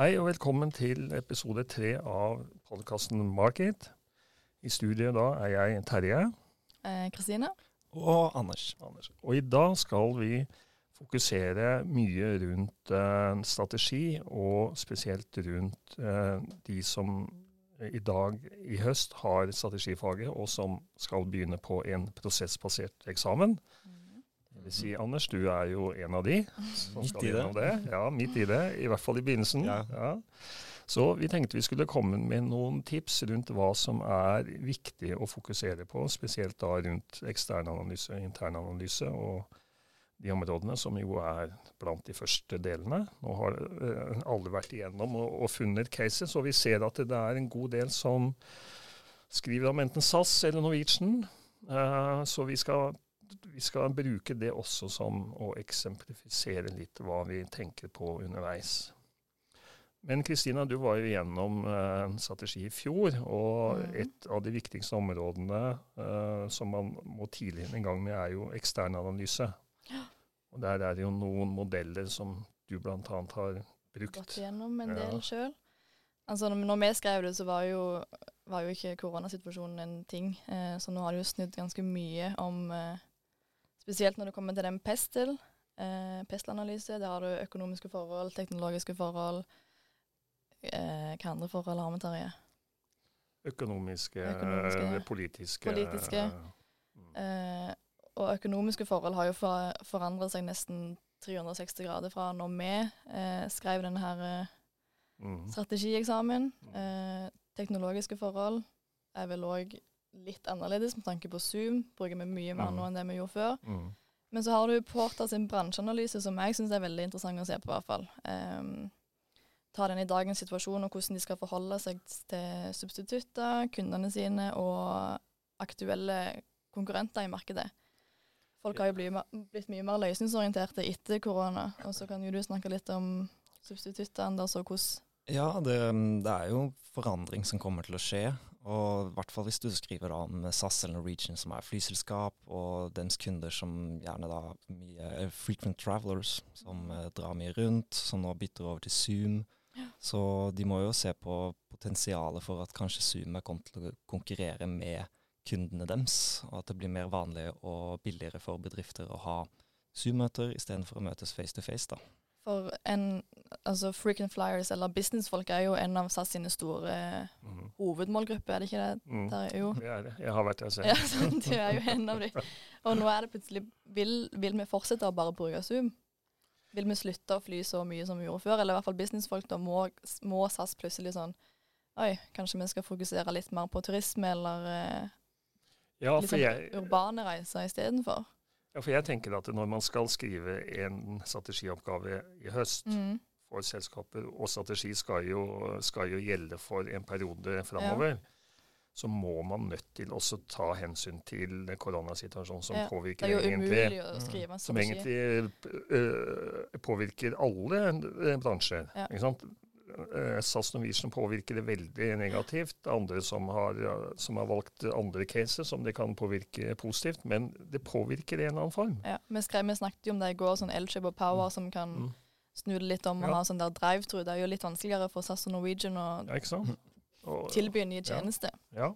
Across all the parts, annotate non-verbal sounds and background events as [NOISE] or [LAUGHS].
Hei og velkommen til episode tre av podkasten Market. I studiet da er jeg Terje. Eh, Kristine. Og Anders. Anders. Og i dag skal vi fokusere mye rundt eh, strategi, og spesielt rundt eh, de som i dag i høst har strategifaget, og som skal begynne på en prosessbasert eksamen. Det vil si, Anders, du er jo en av de som Midt skal det. gjennom det. Ja, midt i det. I hvert fall i begynnelsen. Ja. Ja. Så vi tenkte vi skulle komme med noen tips rundt hva som er viktig å fokusere på, spesielt da rundt eksternanalyse, internanalyse og de områdene som jo er blant de første delene. Nå har eh, alle vært igjennom og, og funnet caser, så vi ser at det er en god del som skriver om enten SAS eller Norwegian. Eh, så vi skal, vi skal bruke det også som å eksemplifisere litt hva vi tenker på underveis. Men Kristina, du var jo igjennom eh, en strategi i fjor, og Mhm. et av de viktigste områdene uh, som man må tidlig i gang med, er jo eksternanalyse. Og der er det jo noen modeller som du bl.a. har brukt. Gått igjennom en Ja. del sjøl. Altså, når når vi skrev det, så var jo, var jo ikke koronasituasjonen en ting. Eh, så nå har det jo snudd ganske mye om eh, Spesielt når det kommer til den pestel. Eh, pestelanalyse, Der har du økonomiske forhold, teknologiske forhold. Eh, hva andre forhold har vi, Terje? Økonomiske, Økonomiske, eh, politiske politiske. mm. Eh, og økonomiske forhold har jo for, forandret seg nesten 360 grader fra når vi eh, skrev denne her eh, Mm. strategieksamen. Eh, teknologiske forhold er vel òg litt annerledes med tanke på Zoom. Bruker vi mye mer nå enn det vi gjorde før. Mm. Men så har du Porter sin bransjeanalyse, som jeg syns er veldig interessant å se på, i hvert fall. Um, ta den i dagens situasjon, og hvordan de skal forholde seg til substitutter, kundene sine og aktuelle konkurrenter i markedet. Folk har jo blitt, blitt mye mer løsningsorienterte etter korona. Og så kan jo du snakke litt om substitutter, Anders, og hvordan Ja, det, det er jo forandring som kommer til å skje. Og i hvert fall hvis du skriver om SAS eller Norwegian, som er flyselskap, og dens kunder som gjerne da mye er frequent travelers, som eh, drar mye rundt, som nå bytter over til Zoom. Så de må jo se på potensialet for at kanskje Zoom er kommet til å konkurrere med kundene deres, og at det blir mer vanlig og billigere for bedrifter å ha Zoom-møter istedenfor å møtes face to face. da. For en, altså frequent flyers, eller businessfolk, er jo en av SAS sine store Mm. hovedmålgrupper, er det ikke det? Mm. Der, jo. Det er det. Jeg har vært der selv. Ja, sant, du er jo en av de. Og nå er det plutselig Vil, vil vi fortsette å bare bruke Zoom? Vil vi slutte å fly så mye som vi gjorde før? Eller i hvert fall businessfolk, da må, må SAS plutselig sånn Oi, kanskje vi skal fokusere litt mer på turisme, eller eh, Ja, litt sånn jeg, urbane reiser istedenfor? Ja, for jeg tenker at når man skal skrive en strategioppgave i høst Mm. for selskaper, og strategi skal jo, skal jo gjelde for en periode framover, så må man nødt til også ta hensyn til koronasituasjonen som Ja, påvirker er egentlig en som egentlig øh, påvirker alle øh, bransjer. Ja. Ikke sant? Eh, SAS Norwegian påvirker det veldig negativt. Andre som har, som har valgt andre cases som det kan påvirke positivt, men det påvirker i en eller annen form. Ja, vi, skrev, vi snakket jo om det i går, sånn Elkjøp og Power som kan Mm. snu det litt om og Ja. ha sånn der drive-through. Det er jo litt vanskeligere for SAS og Norwegian å Ja? Og, tilby en ny tjeneste. Ja.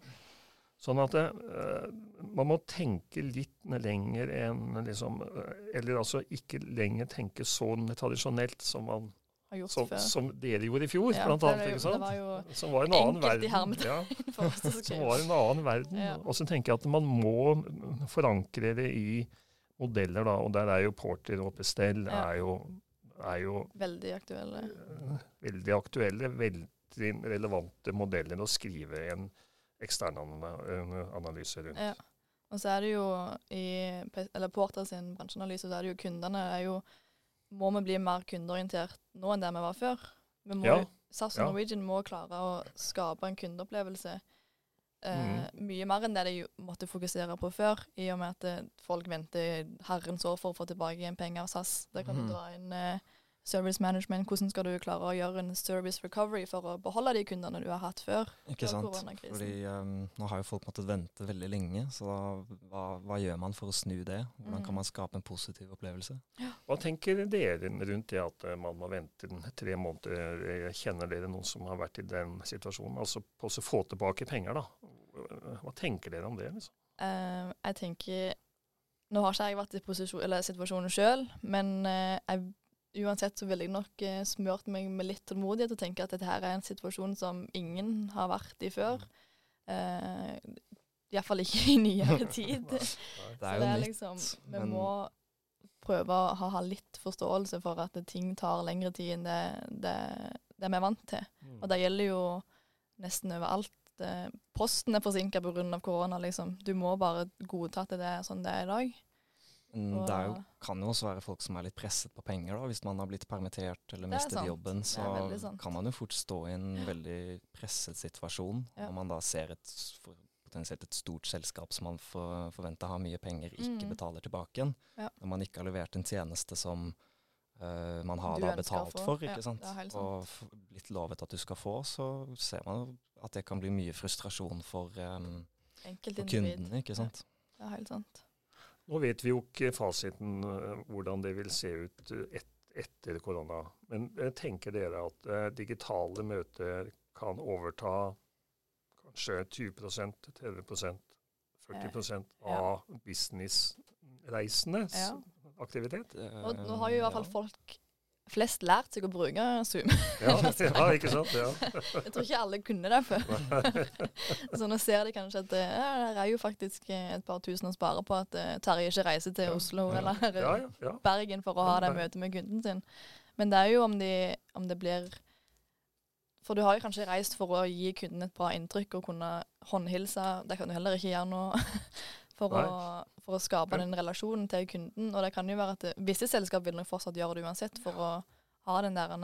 Sånn at det, eh, man må tenke litt lenger enn liksom eh, Eller altså ikke lenger tenke sånn tradisjonelt som, man, Har gjort som, før. som dere gjorde i fjor, Ja, blant annet. jo- ikke sant? det var jo som var en annen enkelt i verden. hermetegn. Ja, [LAUGHS] som var en annen verden. Ja. Og så tenker jeg at man må forankre det i modeller, da. Og der er jo Porter og Pestel Ja. er, jo, er jo Veldig aktuelle. eh, veldig aktuelle, veldig relevante modeller å skrive en ekstern ana- en analyse rundt. Ja. Og så er det jo i eller Porter sin bransjeanalyse, så er det jo kundene er jo Må vi bli mer kundeorientert nå enn der vi var før? Vi må, Ja. SAS og Ja. Norwegian må klare å skape en kundeopplevelse eh, Mm. mye mer enn det de måtte fokusere på før, i og med at eh, folk venter herrens år for å få tilbake igjen penger av SAS. Det kan mm. du dra inn eh, service management. Hvordan skal du klare å gjøre en service recovery for å beholde de kundene du har hatt før? Ikke før sant. Fordi um, nå har jo folk måttet vente veldig lenge, så da, hva, hva gjør man for å snu det? Hvordan Mm. kan man skape en positiv opplevelse? Hva tenker dere rundt det at eh, man må vente den tre måneder? Eh, Kjenner dere noen som har vært i den situasjonen? Altså på å få tilbake penger, da. Hva tenker dere om det? liksom? Uh, jeg tenker Nå har ikke jeg vært i eller situasjonen sjøl, men uh, jeg, uansett så ville jeg nok uh, smurt meg med litt tålmodighet og tenke at dette her er en situasjon som ingen har vært i før. Uh, Iallfall ikke i nyere [LAUGHS] tid. Det er jo nytt. liksom Vi men- må prøve å ha, ha litt forståelse for at ting tar lengre tid enn det, det, det vi er vant til. Mm. Og det gjelder jo nesten overalt. Eh, Posten er forsinka pga. korona, liksom. Du må bare godta at det er sånn det er i dag. Men Og- det jo, kan jo også være folk som er litt presset på penger, da. Hvis man har blitt permittert eller er mistet jobben, så kan man jo fort stå i en veldig presset situasjon. Ja. Når man da ser et, potensielt et stort selskap som man for, forventer har mye penger, ikke Mm. betaler tilbake igjen. Ja. Når man ikke har levert en tjeneste som uh, man har Du da betalt for, for, Ja, ikke sant? og blitt lovet at du skal få, så ser man jo at det kan bli mye frustrasjon for, um, for kundene, ikke sant? Det er helt sant. Nå vet vi jo ikke fasiten eh, hvordan det vil se ut eh, et, etter korona. Men eh, tenker dere at eh, digitale møter kan overta kanskje 20% 30 40 ja. av businessreisendes Ja. aktivitet? Og nå har jo i hvert fall folk flest lært seg å bruke Zoom. Ja, [LAUGHS] ja ikke sant? Ja. Jeg tror ikke alle kunne det før. Så nå ser de kanskje at eh, ja, det er jo faktisk eh, et par tusen å spare på at eh, Terje ikke reiser til Oslo eller. Bergen for å ha det møtet med kunden sin. Men det er jo om, de, om det blir For du har jo kanskje reist for å gi kunden et bra inntrykk og kunne håndhilse. Det kan du heller ikke gjøre nå. For å, for å skape den relasjonen til kunden. Og det kan jo være at det, visse selskap vil nok fortsatt gjøre det uansett, for å ha den der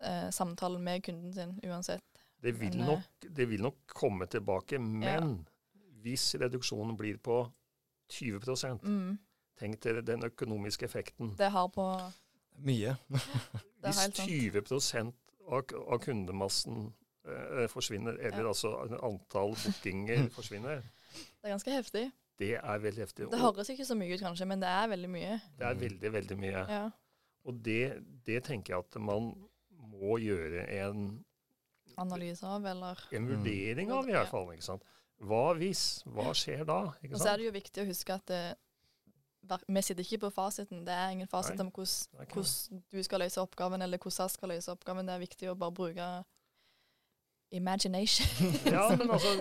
eh, samtalen med kunden sin uansett. Det vil, Men, eh, nok, det vil nok komme tilbake, men hvis reduksjonen blir på 20 Mm, tenk dere den økonomiske effekten. det har på Mye. [LAUGHS] [LAUGHS] Hvis 20 av, av kundemassen eh, forsvinner, eller Ja. altså antall bookinger forsvinner, Det er ganske heftig. det er veldig heftig. Det høres ikke så mye ut, kanskje, men det er veldig mye. det er veldig, veldig mye. Ja. Og det, det tenker jeg at man må gjøre en, Analyse av, eller en Mm. vurdering av, i hvert fall. Ikke sant? Hva hvis? Hva skjer da? Ikke Og så er det jo viktig å huske at det, vi sitter ikke på fasiten. Det er ingen fasit om hvordan du skal løse oppgaven, eller hvordan jeg skal løse oppgaven. Det er viktig å bare bruke imagination. [LAUGHS] [LAUGHS] Ja, men altså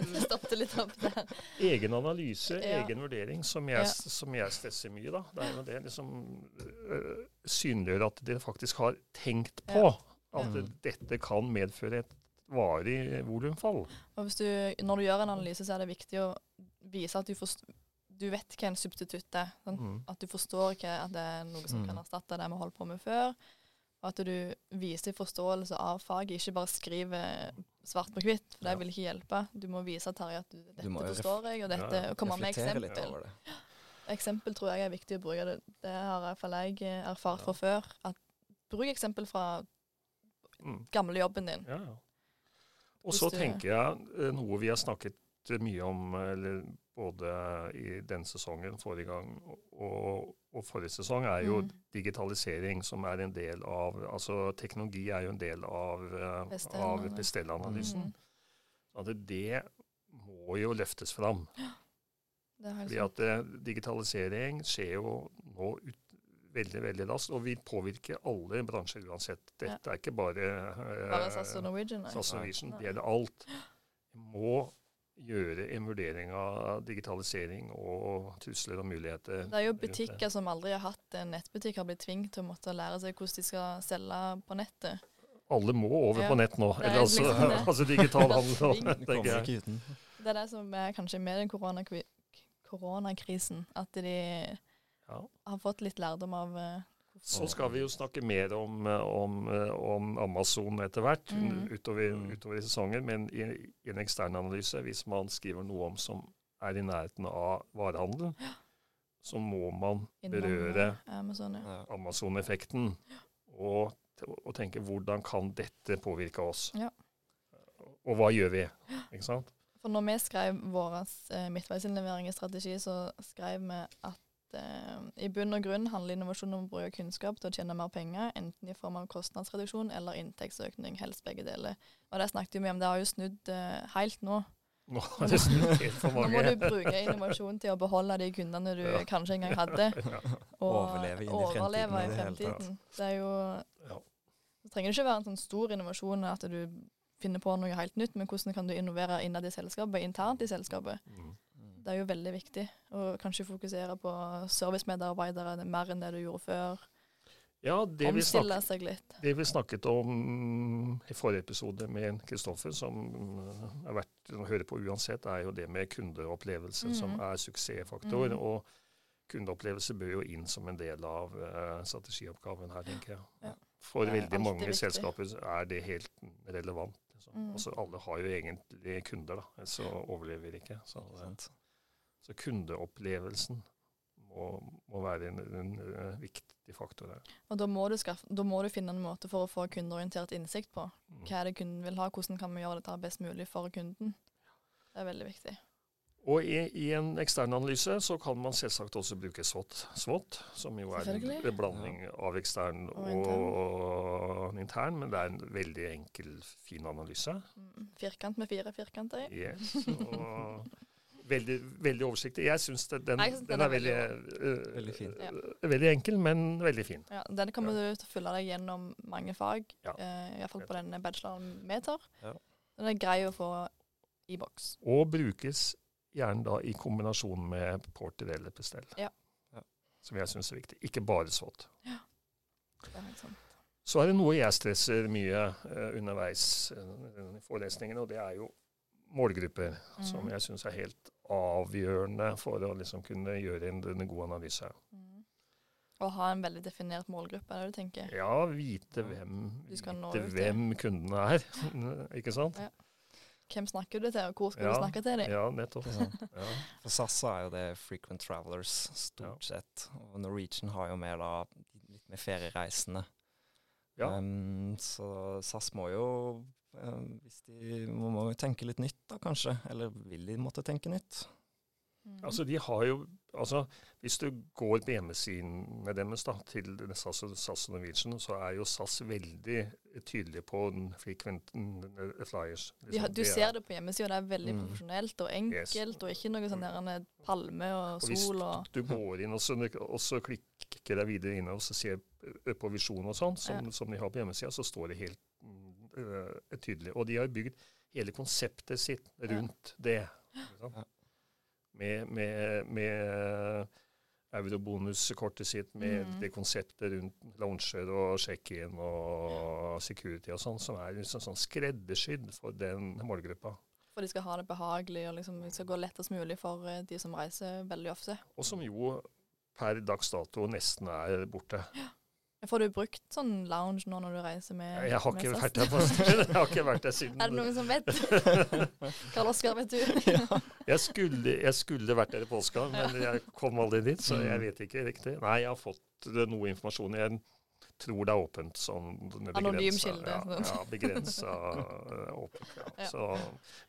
[LAUGHS] litt opp der. Egen analyse, Ja. egen vurdering, som jeg, Ja. som jeg stresser mye, da. Det er jo det liksom øh, synliggjør at dere faktisk har tenkt på Ja. at Ja. dette kan medføre et varig volumfall. Og hvis du, når du gjør en analyse, så er det viktig å vise at du, forstår, du vet hva en substitutt er. Sånn? Mm. At du forstår ikke at det er noe som Mm. kan erstatte det vi holdt på med før. At du viser forståelse av faget, ikke bare skriver svart på hvitt. For det Ja. vil ikke hjelpe. Du må vise Terje at du, dette Du forstår jeg, og dette, Ja, ja. og komme med eksempel. Eksempel tror jeg er viktig å bruke. Det, det har i hvert fall jeg eh, erfart fra før. At bruk eksempel fra Mm. gamle jobben din. Ja, ja. Og så tenker jeg eh, noe vi har snakket mye om eh, eller både i denne sesongen, forrige gang og, og forrige sesong, er jo Mm. digitalisering, som er en del av Altså teknologi er jo en del av, eh, av Bestellanalysen. Mm. At det må jo løftes fram. Det er Fordi at eh, digitalisering skjer jo nå ut, veldig veldig raskt, og vil påvirke alle bransjer uansett. Dette er ikke bare eh, Bare SAS og Norwegian. SAS Norwegian. Det gjelder alt. Må gjøre en vurdering av digitalisering og trusler og muligheter. Det er jo butikker som aldri har hatt en nettbutikk, har blitt tvunget til å måtte lære seg hvordan de skal selge på nettet. Alle må over Ja, på nett nå. er Eller altså, [LAUGHS] liksom det. altså digital handel. uten. Det er det som er kanskje med den koronakrisen, at de Ja. har fått litt lærdom av eh, Så skal vi jo snakke mer om, om, om Amazon etter hvert Mm. utover, utover i sesongen. Men i, i en ekstern analyse, hvis man skriver noe om som er i nærheten av varehandel, så må man innom berøre eh, Amazon. Ja. Ja. Amazon-effekten. og, og tenke hvordan kan dette påvirke oss? Ja. Og hva gjør vi? Ikke sant? For når vi skrev vår eh, midtveisinnlevering i strategi, så skrev vi at eh, i bunn og grunn handler innovasjon om å bruke kunnskap til å tjene mer penger, enten i form av kostnadsreduksjon eller inntektsøkning, helst begge deler. Og det snakket vi om, det har jo snudd eh, helt nå. Nå Nå [LAUGHS] må du bruke innovasjon til å beholde de kundene du Ja. kanskje engang hadde, [LAUGHS] og Overleve i fremtiden overleve i i det fremtiden. Det er jo Ja. Det trenger ikke være en sånn stor innovasjon at du finner på noe helt nytt, men hvordan kan du innovere innad i selskapet, internt i selskapet. Mm. Mm. Det er jo veldig viktig. å kanskje fokusere på servicemedarbeidere mer enn det du gjorde før. Ja, det vi, snakket, det vi snakket om i forrige episode med Kristoffer, som er verdt å høre på uansett, er jo det med kundeopplevelse, som Mhm. er suksessfaktor. Mhm. Og kundeopplevelse bør jo inn som en del av uh, strategioppgaven her, tenker jeg. Ja. For veldig mange viktig. selskaper er det helt relevant. Altså, Mm. Altså, alle har jo egentlig kunder, da, så overlever ikke. Så, Ikke sant? Så kundeopplevelsen må, må være en, en, en, viktig faktor her. Og da må, du skaffe, da må du finne en måte for å få kundeorientert innsikt på. Mm. Hva er det kunden vil ha, hvordan kan vi gjøre dette best mulig for kunden. Det er veldig viktig. Og i, i en ekstern analyse så kan man selvsagt også bruke SWOT, SWOT som jo er en blanding av ekstern Og og, intern, men det er en veldig enkel, fin analyse. Mm. Firkant med fire firkanter. Yes, og veldig, veldig oversiktlig. Jeg syns den, den, den er er veldig, veldig øh, Veldig fin. Ja. veldig enkel, men veldig fin. Ja, den kommer du til å følge deg gjennom mange fag, Ja. uh, iallfall på denne bacheloren vi tar. Ja. Den er grei å få i boks. Og brukes gjerne da i kombinasjon med Porter eller pestell, Ja. Ja. Som jeg syns er viktig. Ikke bare SWOT. Det er helt sant. Så er det noe jeg stresser mye uh, underveis eh, i forelesningene, og det er jo målgrupper, som Mhm. jeg syns er helt avgjørende for å liksom kunne gjøre en, en god analyse. Mm. Ha en veldig definert målgruppe, er det du tenker? Ja, vite hvem, vite hvem kundene er, [LAUGHS] ikke sant? Ja. Hvem snakker du til, og hvor skal Ja. du snakke til dem? Ja, nettopp. Ja. For SAS er jo det frequent travelers, stort sett. Og Norwegian har jo mer da litt mer feriereisende. Ja. Um, så SAS må jo hvis de må, må tenke litt nytt, da kanskje. Eller vil de måtte tenke nytt? Mm. Altså, de har jo altså, Hvis du går på hjemmesidene deres da, til SAS SAS og Norwegian, så er jo SAS veldig tydelige på den frekventen mm, flyers. de, har- liksom. du er- ser det på hjemmesida, det er veldig Mm. profesjonelt og enkelt, Yes. og ikke noe sånn der en palme og Og hvis sol og du går inn og så, og så klikker deg videre inn og så ser eh, på visjon og sånn, som, Ja. som de har på hjemmesida, så står det helt mm, eh, tydelig. Og de har bygd hele konseptet sitt rundt det. Liksom. Ja. Med, med, med eurobonuskortet sitt, med Mm. det konseptet rundt lounger og check-in og security og sånn, som er liksom sånn skreddersydd for den målgruppa. for de skal ha det behagelig og liksom det skal gå lettest mulig for eh, de som reiser veldig ofte. Og som jo per dags dato nesten er borte. Får du brukt sånn lounge nå når du reiser med Jeg har ikke vært der på. [LAUGHS] Jeg har ikke vært der siden Er det noen som vet? [LAUGHS] Karl Oskar, vet du? jeg, skulle, jeg skulle vært der i påska, men jeg kom aldri dit, så jeg vet ikke riktig. Nei, jeg har fått eh, noe informasjon. Jeg tror det er åpent. Sånn Anonym kilde, Ja, sånn. ja begrensa eh, åpent. Ja. [LAUGHS] Ja. Så,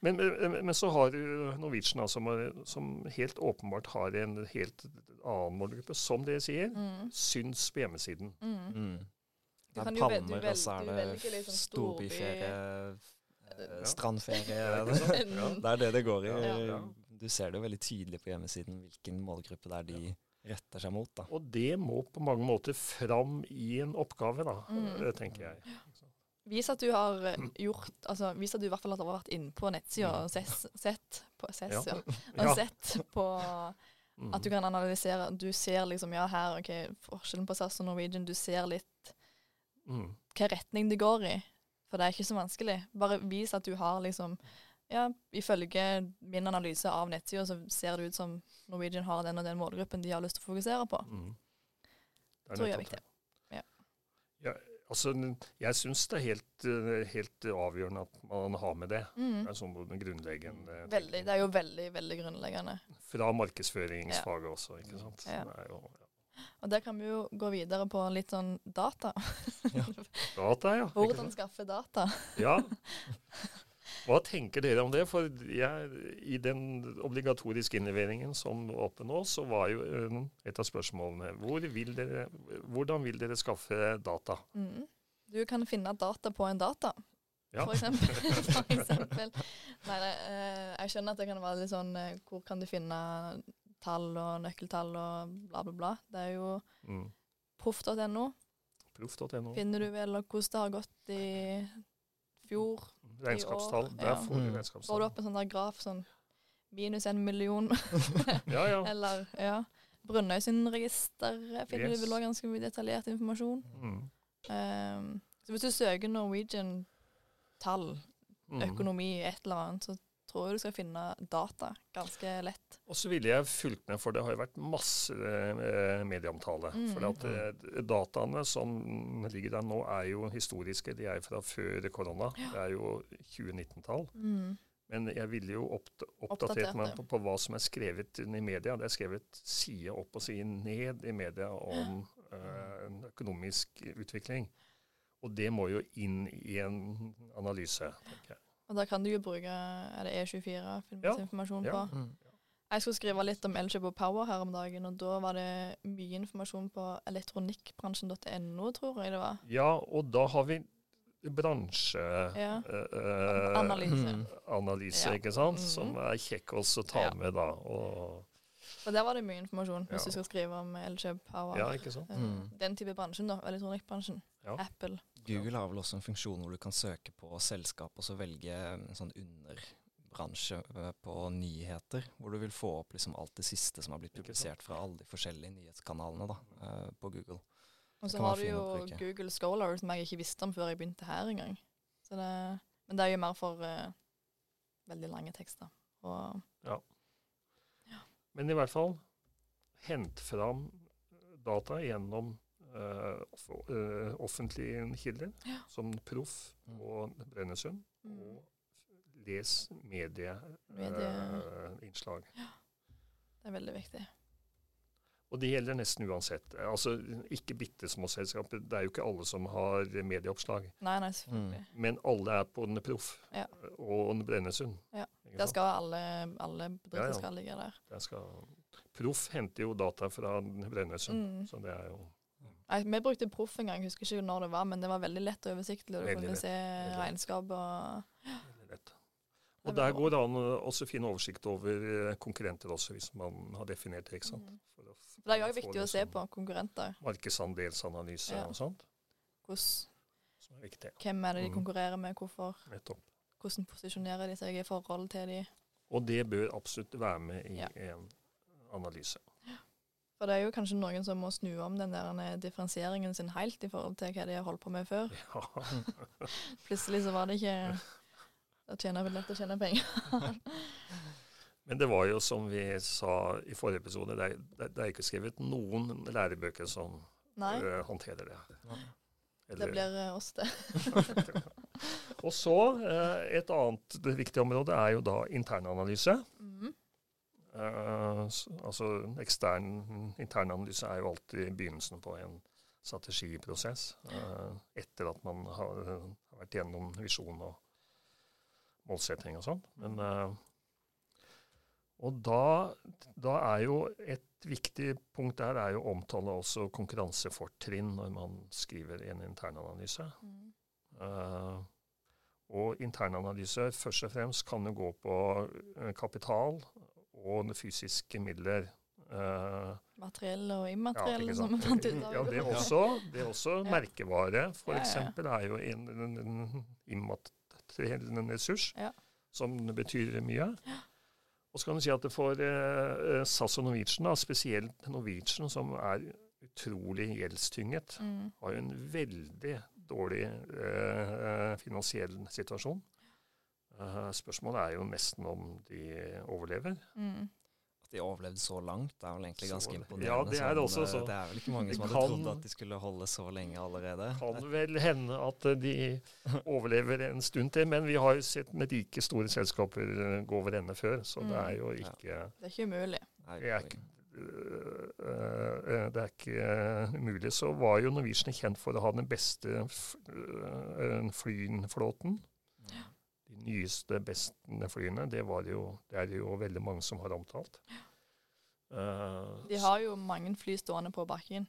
men, men, men så har du Norwegian, altså, som, som helt åpenbart har en helt annen målgruppe, som dere sier. Mm. Syns på hjemmesiden. Mm. Mm. Det er palmer, og så er det liksom storbyferie, eh, Ja. strandferie. [LAUGHS] Sant? Ja. Det er det det går i. Du ser det jo veldig tydelig på hjemmesiden hvilken målgruppe det er de retter seg mot. da. Og det må på mange måter fram i en oppgave, da, Mm. eh, tenker jeg. Vis at du har eh, gjort altså Vis at du i hvert fall har vært inne på nettsida og ses- sett på, ses, Ja. ja. [LAUGHS] Ja. Og sett på Mm. At du kan analysere Du ser liksom Ja, her, OK, forskjellen på SAS og Norwegian. Du ser litt Mm. hvilken retning det går i. For det er ikke så vanskelig. Bare vis at du har liksom Ja, ifølge min analyse av nettsida, så ser det ut som Norwegian har den og den målgruppen de har lyst til å fokusere på. Mm. Det Tror jeg er viktig. Ja. Ja, altså, jeg syns det er helt, eh, helt avgjørende at man har med det. Mm. Det er sånn grunnleggende Veldig. Det er jo veldig, veldig grunnleggende. Fra markedsføringsfaget også, ikke sant. Ja. Er jo, ja. Og der kan vi jo gå videre på litt sånn data. [LAUGHS] Data, ja. Hvordan skaffe data. Ja. [LAUGHS] Hva tenker dere om det? For jeg, i den obligatoriske innleveringen som åpner nå, så var jo eh, et av spørsmålene hvor vil dere, hvordan vil dere skaffe data? Mm. Du kan finne data på en data, Ja. for eksempel. [LAUGHS] [LAUGHS] for eksempel. Nei, nei, eh, jeg skjønner at det kan være litt sånn eh, Hvor kan du finne tall og nøkkeltall og bla, bla, bla. Det er jo Mm. proff.no. Proff.no. Finner du vel hvordan det har gått i fjor. Regnskapstall. i år, Der ja. får du regnskapstall. Får du opp en sånn der graf sånn minus en million, [LAUGHS] Ja, ja. eller ja. Brønnøysundregister finner Yes. du vel òg ganske mye detaljert informasjon. Mm. Um, så hvis du søker Norwegian tall, Mm. økonomi, et eller annet, så tror jeg du skal finne data ganske lett. Og så ville jeg fulgt med, for det har jo vært masse eh, medieomtale. Mm. For at eh, dataene som ligger der nå, er jo historiske. De er fra før korona. Det er jo 2019-tall. Men jeg ville jo oppd oppdatert meg på, på hva som er skrevet i media. Det er skrevet side opp og side ned i media om eh, en økonomisk utvikling. Og det må jo inn i en analyse, tenker jeg. Og da kan du jo bruke er det E24 filmens Ja, informasjon ja. på. Mm. Jeg skulle skrive litt om Elkjøp og Power her om dagen, og da var det mye informasjon på elektronikkbransjen.no, tror jeg det var. Ja, og da har vi bransje... Ja. Mm. Ja. ikke sant? Mhm. Som er kjekk også å ta Ja. med da. Og, Og der var det mye informasjon hvis Ja. du skal skrive om Elkjøp Power. ja, ikke sant? Eh, Mm. Den type bransjen, da. Elektronikkbransjen. Ja. Apple. Google har vel også en funksjon hvor du kan søke på selskap og så velge en sånn underbransje eh, på nyheter, hvor du vil få opp liksom alt det siste som har blitt publisert fra alle de forskjellige nyhetskanalene da, eh, på Google. Og så har du jo. Google Scholar, som jeg ikke visste om før jeg begynte her engang. Så det, men det er jo mer for uh, veldig lange tekster. Og Men i hvert fall, hent fram data gjennom eh, eh, offentlige kilder, Ja. som Proff Mm. og Brønnøysund. mm, Og les medieinnslag. Medie- ja. det er veldig viktig. og det gjelder nesten uansett. Altså, ikke bitte små selskaper. Det er jo ikke alle som har medieoppslag. Nei, nei, selvfølgelig. Men alle er på den Proff Ja. og en Brønnøysund. Ja. Der skal alle, alle bedrifter Ja, ja. skal ligge der. Der skal Proff henter jo data fra Brønnøysund, Mm. så det er jo Nei, vi brukte Proff en gang, jeg husker ikke når det var, men det var veldig lett og oversiktlig. og Du kunne se regnskap og lett. Og er der går det an å også finne oversikt over eh, konkurrenter også, hvis man har definert det. ikke sant? Mm. For å For Det er jo viktig å se på konkurrenter. Markedsandelsanalyse Ja. og sånt, Hvordan, som er hvem er det de Mm. konkurrerer med, hvorfor, Nettopp. hvordan posisjonerer de seg i forhold til de. Og det bør absolutt være med i Ja. en analyse. For det er jo kanskje noen som må snu om den der eh, differensieringen sin helt i forhold til hva de har holdt på med før. Ja. [LAUGHS] Plutselig så var det ikke å tjene billett lett å tjene penger. [LAUGHS] Men det var jo som vi sa i forrige episode, det er, det det er ikke skrevet noen lærebøker som Nei, eh, håndterer det. det Eller- blir eh, oss, det. [LAUGHS] Og så et annet viktig område er jo da internanalyse. Eh, s- altså ekstern internanalyse er jo alltid begynnelsen på en strategiprosess. eh, etter at man har, vært gjennom visjon og målsetting og sånn. Men eh, Og da, da er jo et viktig punkt der er jo å omtale også konkurransefortrinn når man skriver en internanalyse. Mm. Uh, og internanalyse først og fremst kan jo gå på eh, kapital og fysiske midler. Uh, Materielle og ja, immaterielle, ikke som vi fant ut av. Ja, det er også, det er også Ja. merkevare, for Ja, ja, ja. eksempel, er jo en, en, en immateriell ressurs Ja. som betyr mye. Og så kan du si at for uh, SAS og Norwegian, da, spesielt Norwegian, som er utrolig gjeldstynget, Mm. har jo en veldig dårlig uh, finansiell situasjon. Eh, spørsmålet er jo nesten om de overlever. Mm. At de overlevde så langt, det er vel egentlig Så- ganske imponerende. ja, det er det sånn, også, eh, så- Det er vel ikke mange som som hadde trodd at de skulle holde så lenge allerede. Kan vel hende at eh, de overlever en stund til, men vi har jo sett med rike, store selskaper eh, gå over ende før, så det Mm. er jo Ja. ikke Det er ikke umulig. Det er ikke eh, det er ikke umulig, så var jo Norwegian kjent for å ha den beste flyflåten. De nyeste, beste flyene, det, jo, det er det jo veldig mange som har omtalt. De har jo mange fly stående på bakken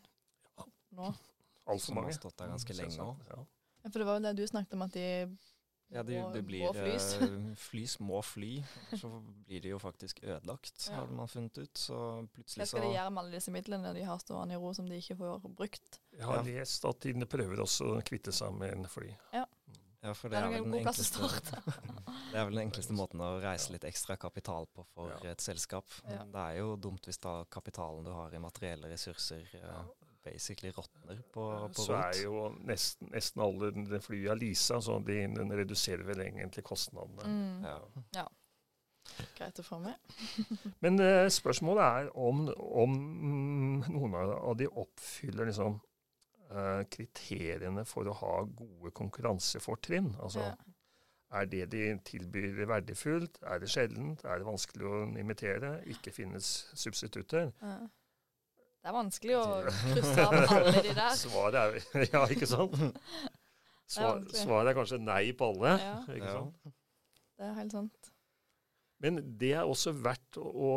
nå. Altfor mange. Som har stått der ganske lenge òg. Ja. For det var jo det du snakket om, at de ja, det, det blir må flys. Uh, flys må fly. Så blir de jo faktisk ødelagt, ja. har man funnet ut. Så plutselig så Hva skal de gjøre med alle disse midlene de har stående i ro som de ikke får brukt? Jeg har ja. lest at de prøver også å kvitte seg med en fly. Ja. Ja, for det, det, er, er, vel den enkleste, [LAUGHS] det er vel den enkleste måten å reise litt ekstra kapital på for ja. et selskap. Ja. Det er jo dumt hvis da kapitalen du har i materielle ressurser, uh, basically råtner på, på Så er jo nesten, nesten alle flyene leasa, så de, den reduserer vel egentlig kostnadene. Mm. Ja. ja. Greit å få med. Men uh, spørsmålet er om, om noen av de oppfyller liksom, uh, kriteriene for å ha gode konkurransefortrinn. Altså, ja. Er det de tilbyr verdifullt? Er det sjeldent? Er det vanskelig å imitere? Ikke finnes substitutter? Ja. Det er vanskelig å [LAUGHS] krysse av alle de der. Svaret er [LAUGHS] Ja, ikke sant? [LAUGHS] Svar, svaret er kanskje nei på alle. Ja. ikke sant? Det er helt sant. Men det er også verdt å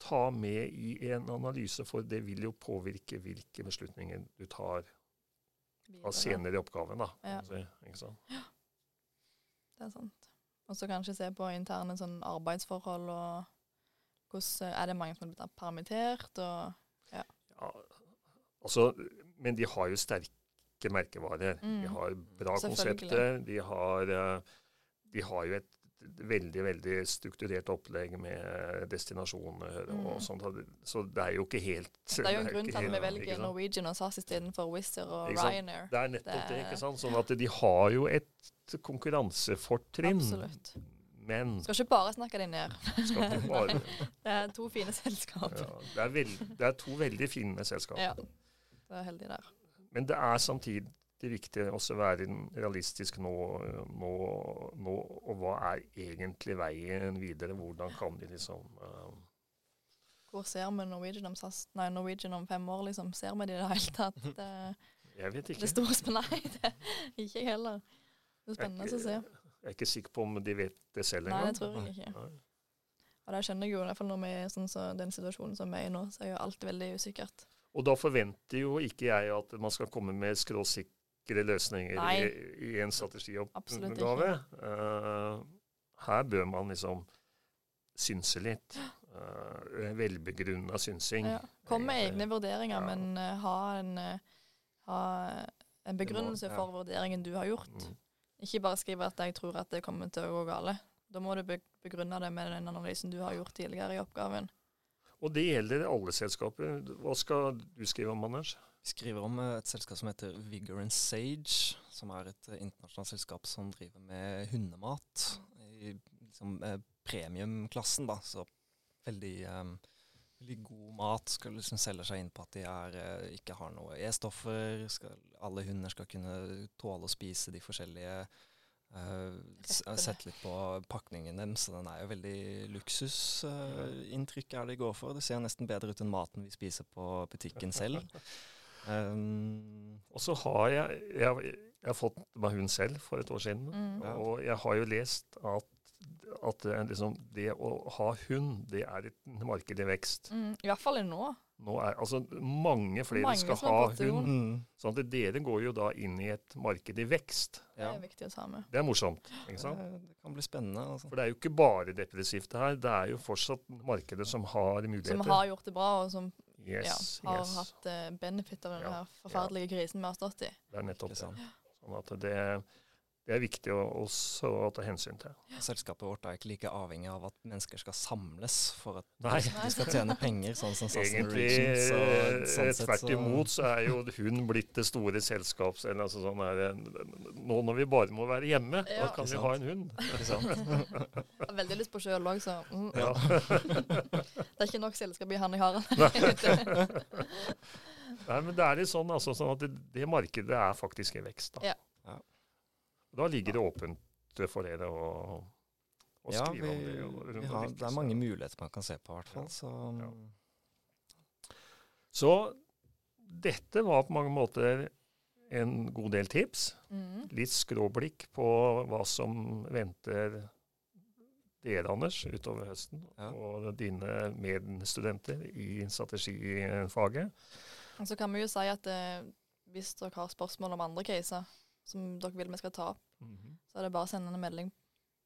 ta med i en analyse, for det vil jo påvirke hvilke beslutninger du tar av senere i oppgaven. da. Ja. Si, ikke sant? Ja, det er sant. Og så kanskje se på interne sånn arbeidsforhold og hvordan Er det mange som er blitt permittert? og ja. ja. altså, men de har jo sterke merkevarer. Mm. De har bra konsepter. De har, eh, de har, jo et veldig veldig strukturert opplegg med destinasjoner mm. og sånt. Så det er jo ikke helt Det er jo en grunn til at vi velger Norwegian og SAS istedenfor Wizz Air og Ryanair. Det er nettopp det, det, ikke sant. Sånn at de har jo et konkurransefortrinn. Absolutt. Men Skal ikke bare snakke deg ned. Bare, [LAUGHS] det er to fine selskap. Ja, det, er veld, det, er to veldig fine selskap. Ja, det er heldig der. Men det er samtidig viktig også å være realistisk nå, nå, nå, Og hva er egentlig veien videre? Hvordan kan de liksom uh, Hvor ser vi Norwegian om, SAS, nei, Norwegian om fem år, liksom? Ser vi det i det hele tatt? Uh, [LAUGHS] jeg vet ikke. Det store [LAUGHS] Nei, det, ikke jeg heller. Det er spennende å se. Jeg er ikke sikker på om de vet det selv engang. Nei, det tror jeg ikke. Nei. Og det skjønner jeg jo, i hvert fall når vi er sånn så den situasjonen som vi er i nå, så er jo alt veldig usikkert. Og da forventer jo ikke jeg at man skal komme med skråsikre løsninger i, i, en strategioppgave. Uh, her bør man liksom synse litt. Uh, Velbegrunna synsing. Ja. Kom med egne vurderinger, ja. men uh, ha, en, ha, en, begrunnelse for vurderingen du har gjort. Mm. Ikke bare skrive at jeg tror at det kommer til å gå gale. Da må du begrunne det med den analysen du har gjort tidligere i oppgaven. Og det gjelder alle selskaper. Hva skal du skrive om, Anders? Skriver om et selskap som heter Vigor and Sage, som er et internasjonalt selskap som driver med hundemat i liksom, eh, premiumklassen. da, Så veldig um, veldig god mat. Skal liksom selge seg inn på at de er, eh, ikke har noe E-stoffer. Alle hunder skal kunne tåle å spise de forskjellige uh, Sett litt på pakningen deres, så den er jo veldig luksusinntrykk uh, er det de går for. Det ser nesten bedre ut enn maten vi spiser på butikken selv. [LAUGHS] Um, og så har jeg, jeg, jeg har fått meg hund selv for et år siden, mm. og jeg har jo lest at at liksom, det å ha hund, det er et marked i vekst. Mm, I hvert fall nå. Nå er, altså, mange flere mange skal ha hund. Mm. Sånn at dere går jo da inn i et marked i vekst. Det er viktig å ta med. Det er morsomt. ikke sant? Det, det kan bli spennende. Altså. For det er jo ikke bare depressivt det her. Det er jo fortsatt markedet som har muligheter. Som har gjort det bra, og som yes, ja, har yes. hatt uh, benefit av den ja, forferdelige krisen vi har stått i. Det er nettopp det. Sånn at det det er viktig også å ta hensyn til. Selskapet vårt er ikke like avhengig av at mennesker skal samles for at Nei. de skal tjene penger, sånn som SAS Egentlig, så, sånn tvert imot så er jo hun blitt det store selskaps... Altså sånn her, nå når vi bare må være hjemme, ja. da kan vi ha en hund. Jeg har veldig lyst på sjøl òg, så mm. ja. Det er ikke nok selskap i han jeg har. Nei, men det er litt sånn, altså, sånn at det, det, markedet er faktisk i vekst. da. Ja. Da ligger det åpent for dere å, å ja, skrive vi, om det. Har, det er mange muligheter man kan se på, i hvert fall. Så. Ja. Så dette var på mange måter en god del tips. Mm. Litt skråblikk på hva som venter dere, Anders, utover høsten, Ja. og dine medstudenter i strategifaget. Og så kan vi jo si at eh, hvis dere har spørsmål om andre caser som dere vil vi skal ta opp, så er det bare å sende en melding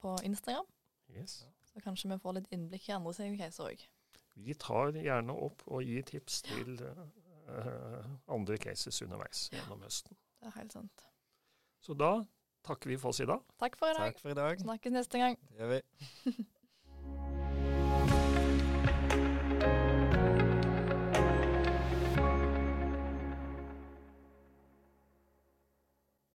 på Instagram. Yes. Så kanskje vi får litt innblikk i andre sine caser òg. Vi tar gjerne opp og gir tips til uh, andre cases underveis gjennom høsten. Det er helt sant. Så da takker vi for oss i dag. Takk for i dag. Takk for i dag. Snakkes neste gang. Det gjør vi. [LAUGHS]